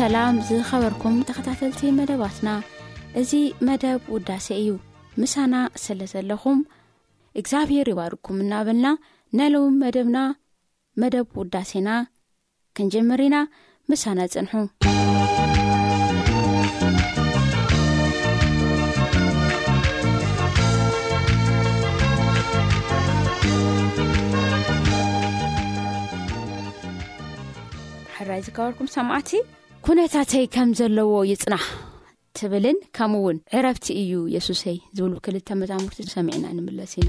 ሰላም ዝኸበርኩም ተኸታተልቲ መደባትና እዚ መደብ ውዳሴ እዩ ምሳና ስለ ዘለኹም እግዚኣብሔር ይባርኩም እናበልና ናለው መደብና መደብ ውዳሴና ክንጀምር ኢና ምሳና ፅንሑ ሕራይ ዝከበርኩም ሰማዓቲ ሁነታተይ ከም ዘለዎ ይፅናሕ ትብልን ከምእውን ዕረብቲ እዩ የሱሰይ ዝብሉ ክልተ መዛሙርቲ ሰሚዕና ንምለስ ኢና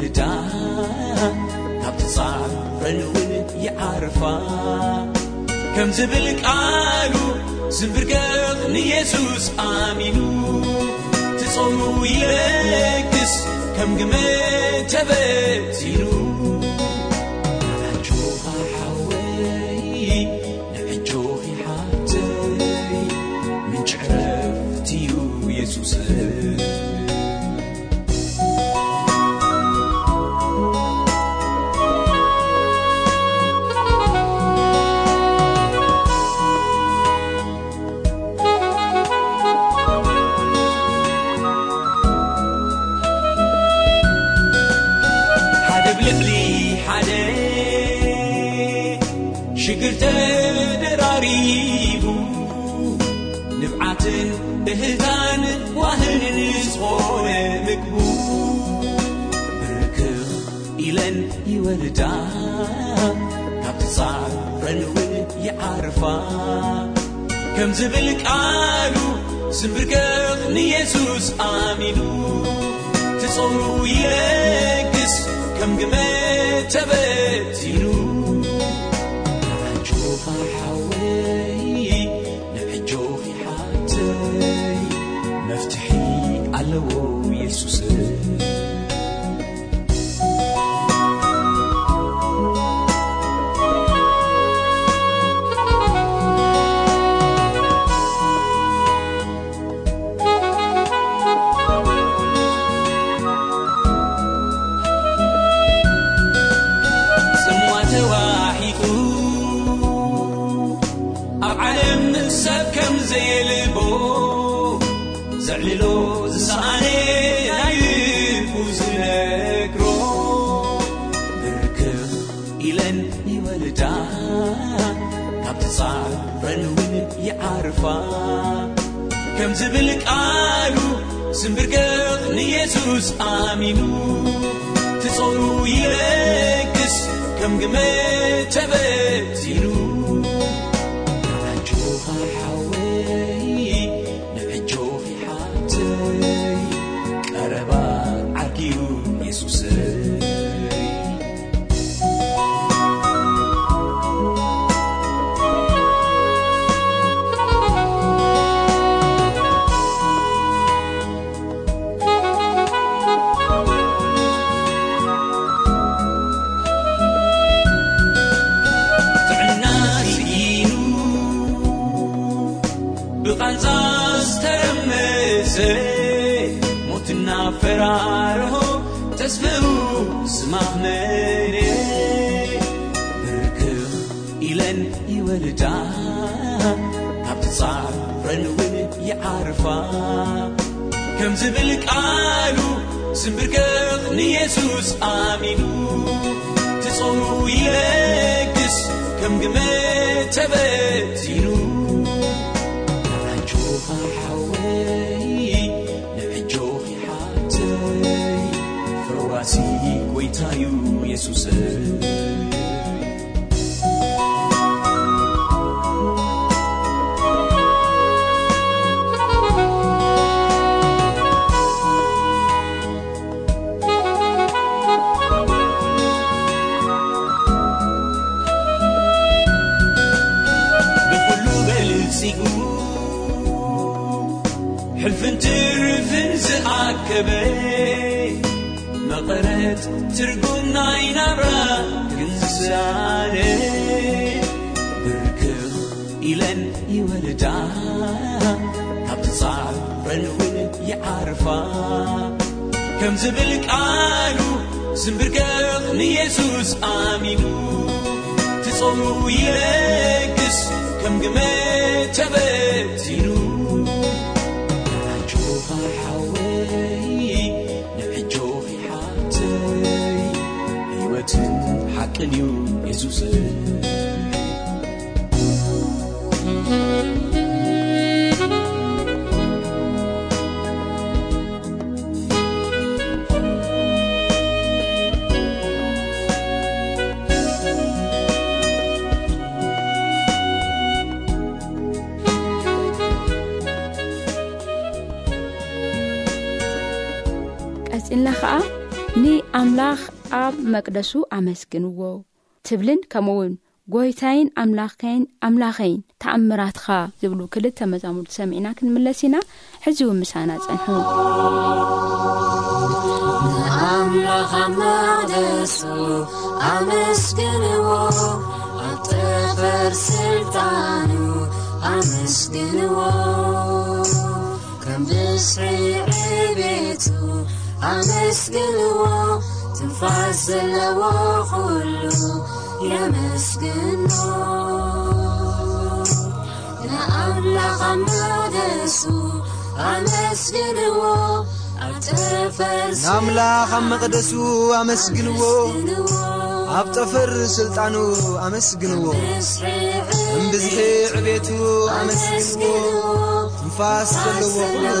ልዳ ኣብ ትፃረልውን ይዓርፋ ከም ዝብል ቃሉ ዝምብርገቕ ንየሱስ ኣሚኑ ትጽሩ ይረግስ ከም ግመ ተበቲኑ ويلسس znbrkr ንyesus amin tწሩ rks km gm cebetn ከም ዝብል ቃሉ ስምብርከኽ ንየሱስ ኣሚኑ ትጽሩ ይለግስ ከም ግመ ተበቲኑ ሓናጆኻሓወይ ንሕጆኺሓትወይ ሕሩዋሲ ጐይታዩ የሱስ ኢለን ይወለዳ ካብ ትፃረልው ይዓርፋ ከምዝብል ቃሉ ስምብርገቕ ንየሱስ ኣሚኑ ትጸሩ ይረግስ ከም ግመ ተበቲኑ ዕጆኻሓወይ ንዕጆኺሓተወይ ህወትን ሓቅን እዩ የሱስእ ኣምላኽ ኣብ መቅደሱ ኣመስግንዎ ትብልን ከምውን ጐይታይን ኣላኸኣምላኸይን ተኣምራትኻ ዝብሉ ክልተ መዛሙርቲ ሰሚዕና ክንምለስ ኢና ሕዚውን ምሳና ጸንሑዎዎ ንኣምላኽ ኣብ መቕደሱ ኣመስግንዎ ኣብ ጠፈር ስልጣኑ ኣመስግንዎዕ እምብዝሒ ዕብቱ ኣመስግንዎ ትንፋስ ዘለዎ ኽሉ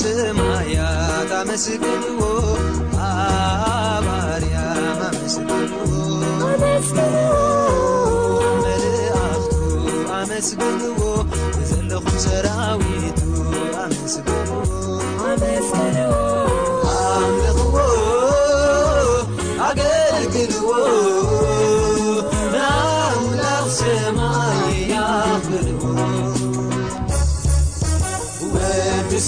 ስማያት ኣመስግዎ ኣባርያ ኣመስገመርኣፍቱ ኣመስግዎ ዘለኹም ሰራዊቱ ኣመስግዎ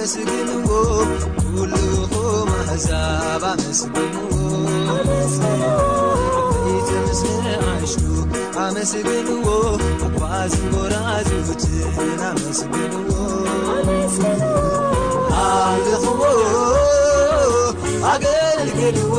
مزب مسن وزرزت م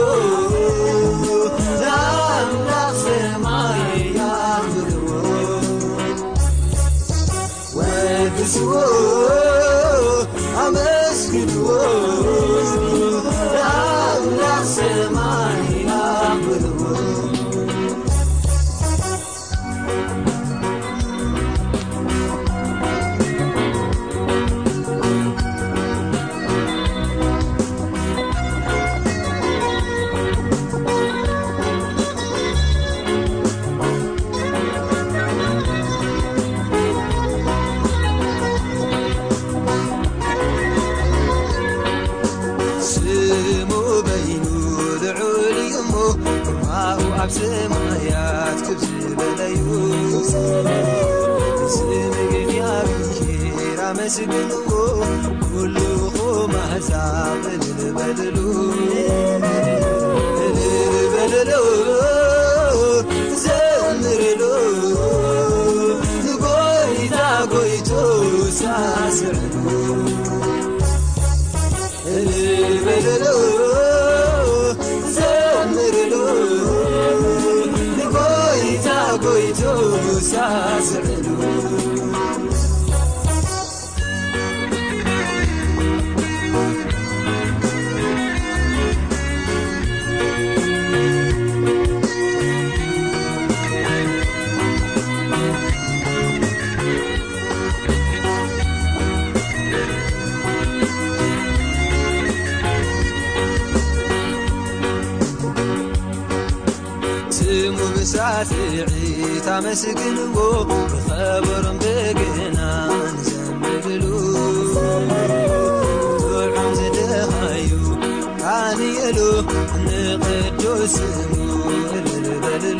ዎ ሮ زሉ ዩ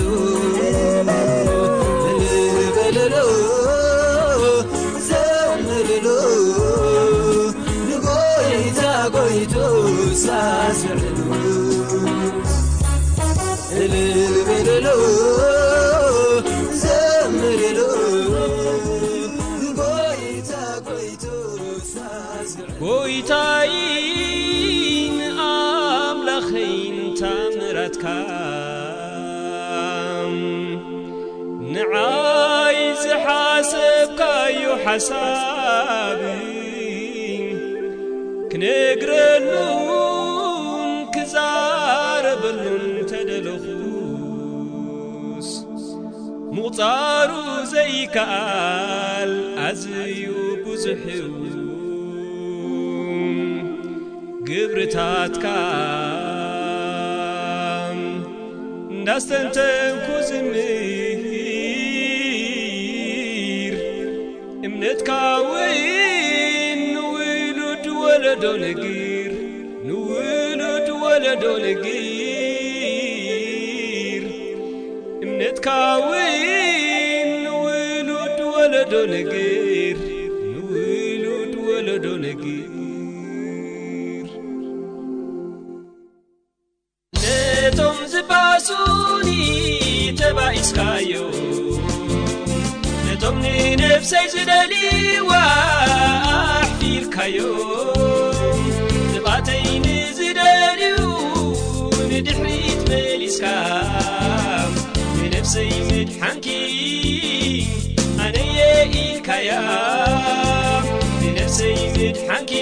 ሉ ق ይ ሓሳብ ክነግረኑ ክዛረበሉም ተደለኹስ ምቕፃሩ ዘይከኣል ኣዝዩ ብዙሕ ግብሪታትካ እንዳስተንተንኩዝም ርንውይሉድ ወለዶ ነጊር እምነትካወይን ንውወይሉድ ወለዶ ነግር ንውይሉድ ወለዶ ነጊርነቶም ዝባሱኒ ተባእስካይ ንብሰይ ዝደሊዋሕፊርካዮ ድፋተይን ዝደልዩ ንድሕሪት መሊስካ ንነብሰይ ዝድሓንኪ ኣነየ ኢርካያ ንነብሰይ ዝድሓንኪ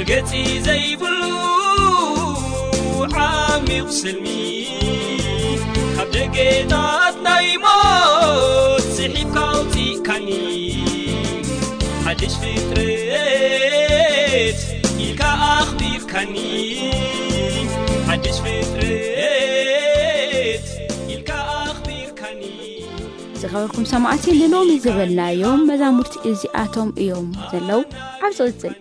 rgt ዘይblu عمsمi حبdgdt nimo zحبكtkن 1فr ilk ኣhቢirkኒ በርኩም ሰማዕት ንሎሚ ዝበልናዮም መዛሙርቲ እዚኣቶም እዮም ዘለው ዓብፂቅፅል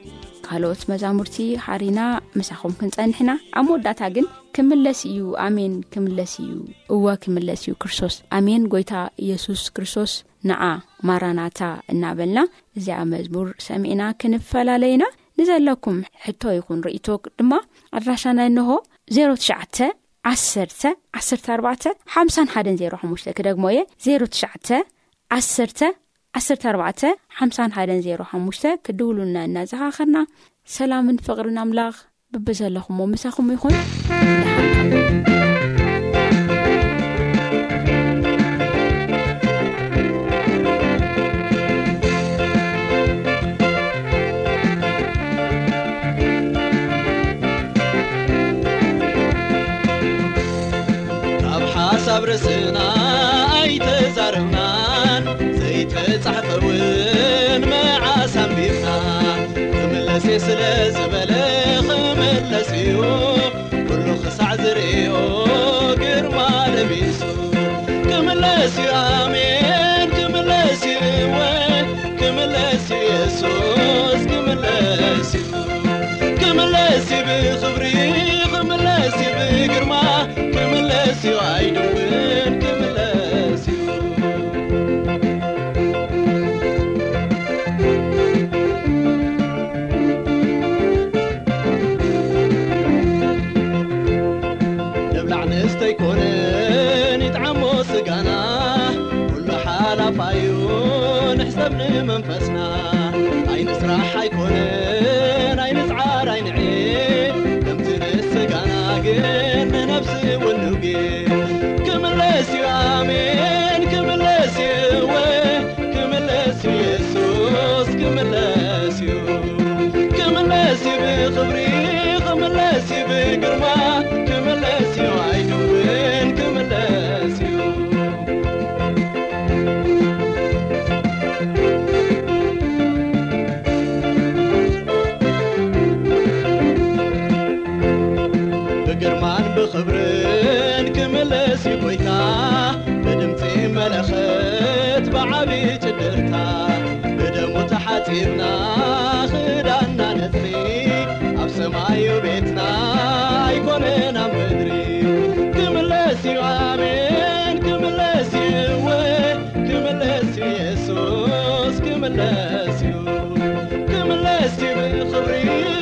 ካልኦት መዛሙርቲ ሓሪና መሳኹም ክንፀኒሕና ኣብ መወዳእታ ግን ክምለስ እዩ ኣሜን ክምለስ እዩ እዋ ክምለስ እዩ ክርስቶስ ኣሜን ጎይታ ኢየሱስ ክርስቶስ ንዓ ማራናታ እናበልና እዚኣ መዝሙር ሰሚዒና ክንፈላለዩና ንዘለኩም ሕቶ ይኹን ርእቶ ድማ ኣድራሻና ንሆ 0 ትሸዓተ ዓሰተ 1ኣባ ሓ10ሓሽ ክደግሞ የ 09 1ስ 14ባ ሓ1 0ሓሙሽ ክድውሉና እናዝሓኸርና ሰላምን ፍቕሪን ኣምላኽ ብቢ ዘለኹምዎ ምሳኹም ይኹን ስእና ኣይተዛርግናን ዘይትፈጻሕ ፈውን መዓሰንቢፍና ክምለስእ ስለ ዝበለ ክምለስ እዩ ኩሉ ክሳዕ ዝርእዩ ግርማ ለሚሱ ክምለስእዩ ር ዩ ይውን ዩ ብግርማ ብክብርን ክምለስ ኮይታ ብድምፂ መለክት ብዓብ ጭድርታት ብደሙ ተሓፂብና عمن كمس كمس يسوس خر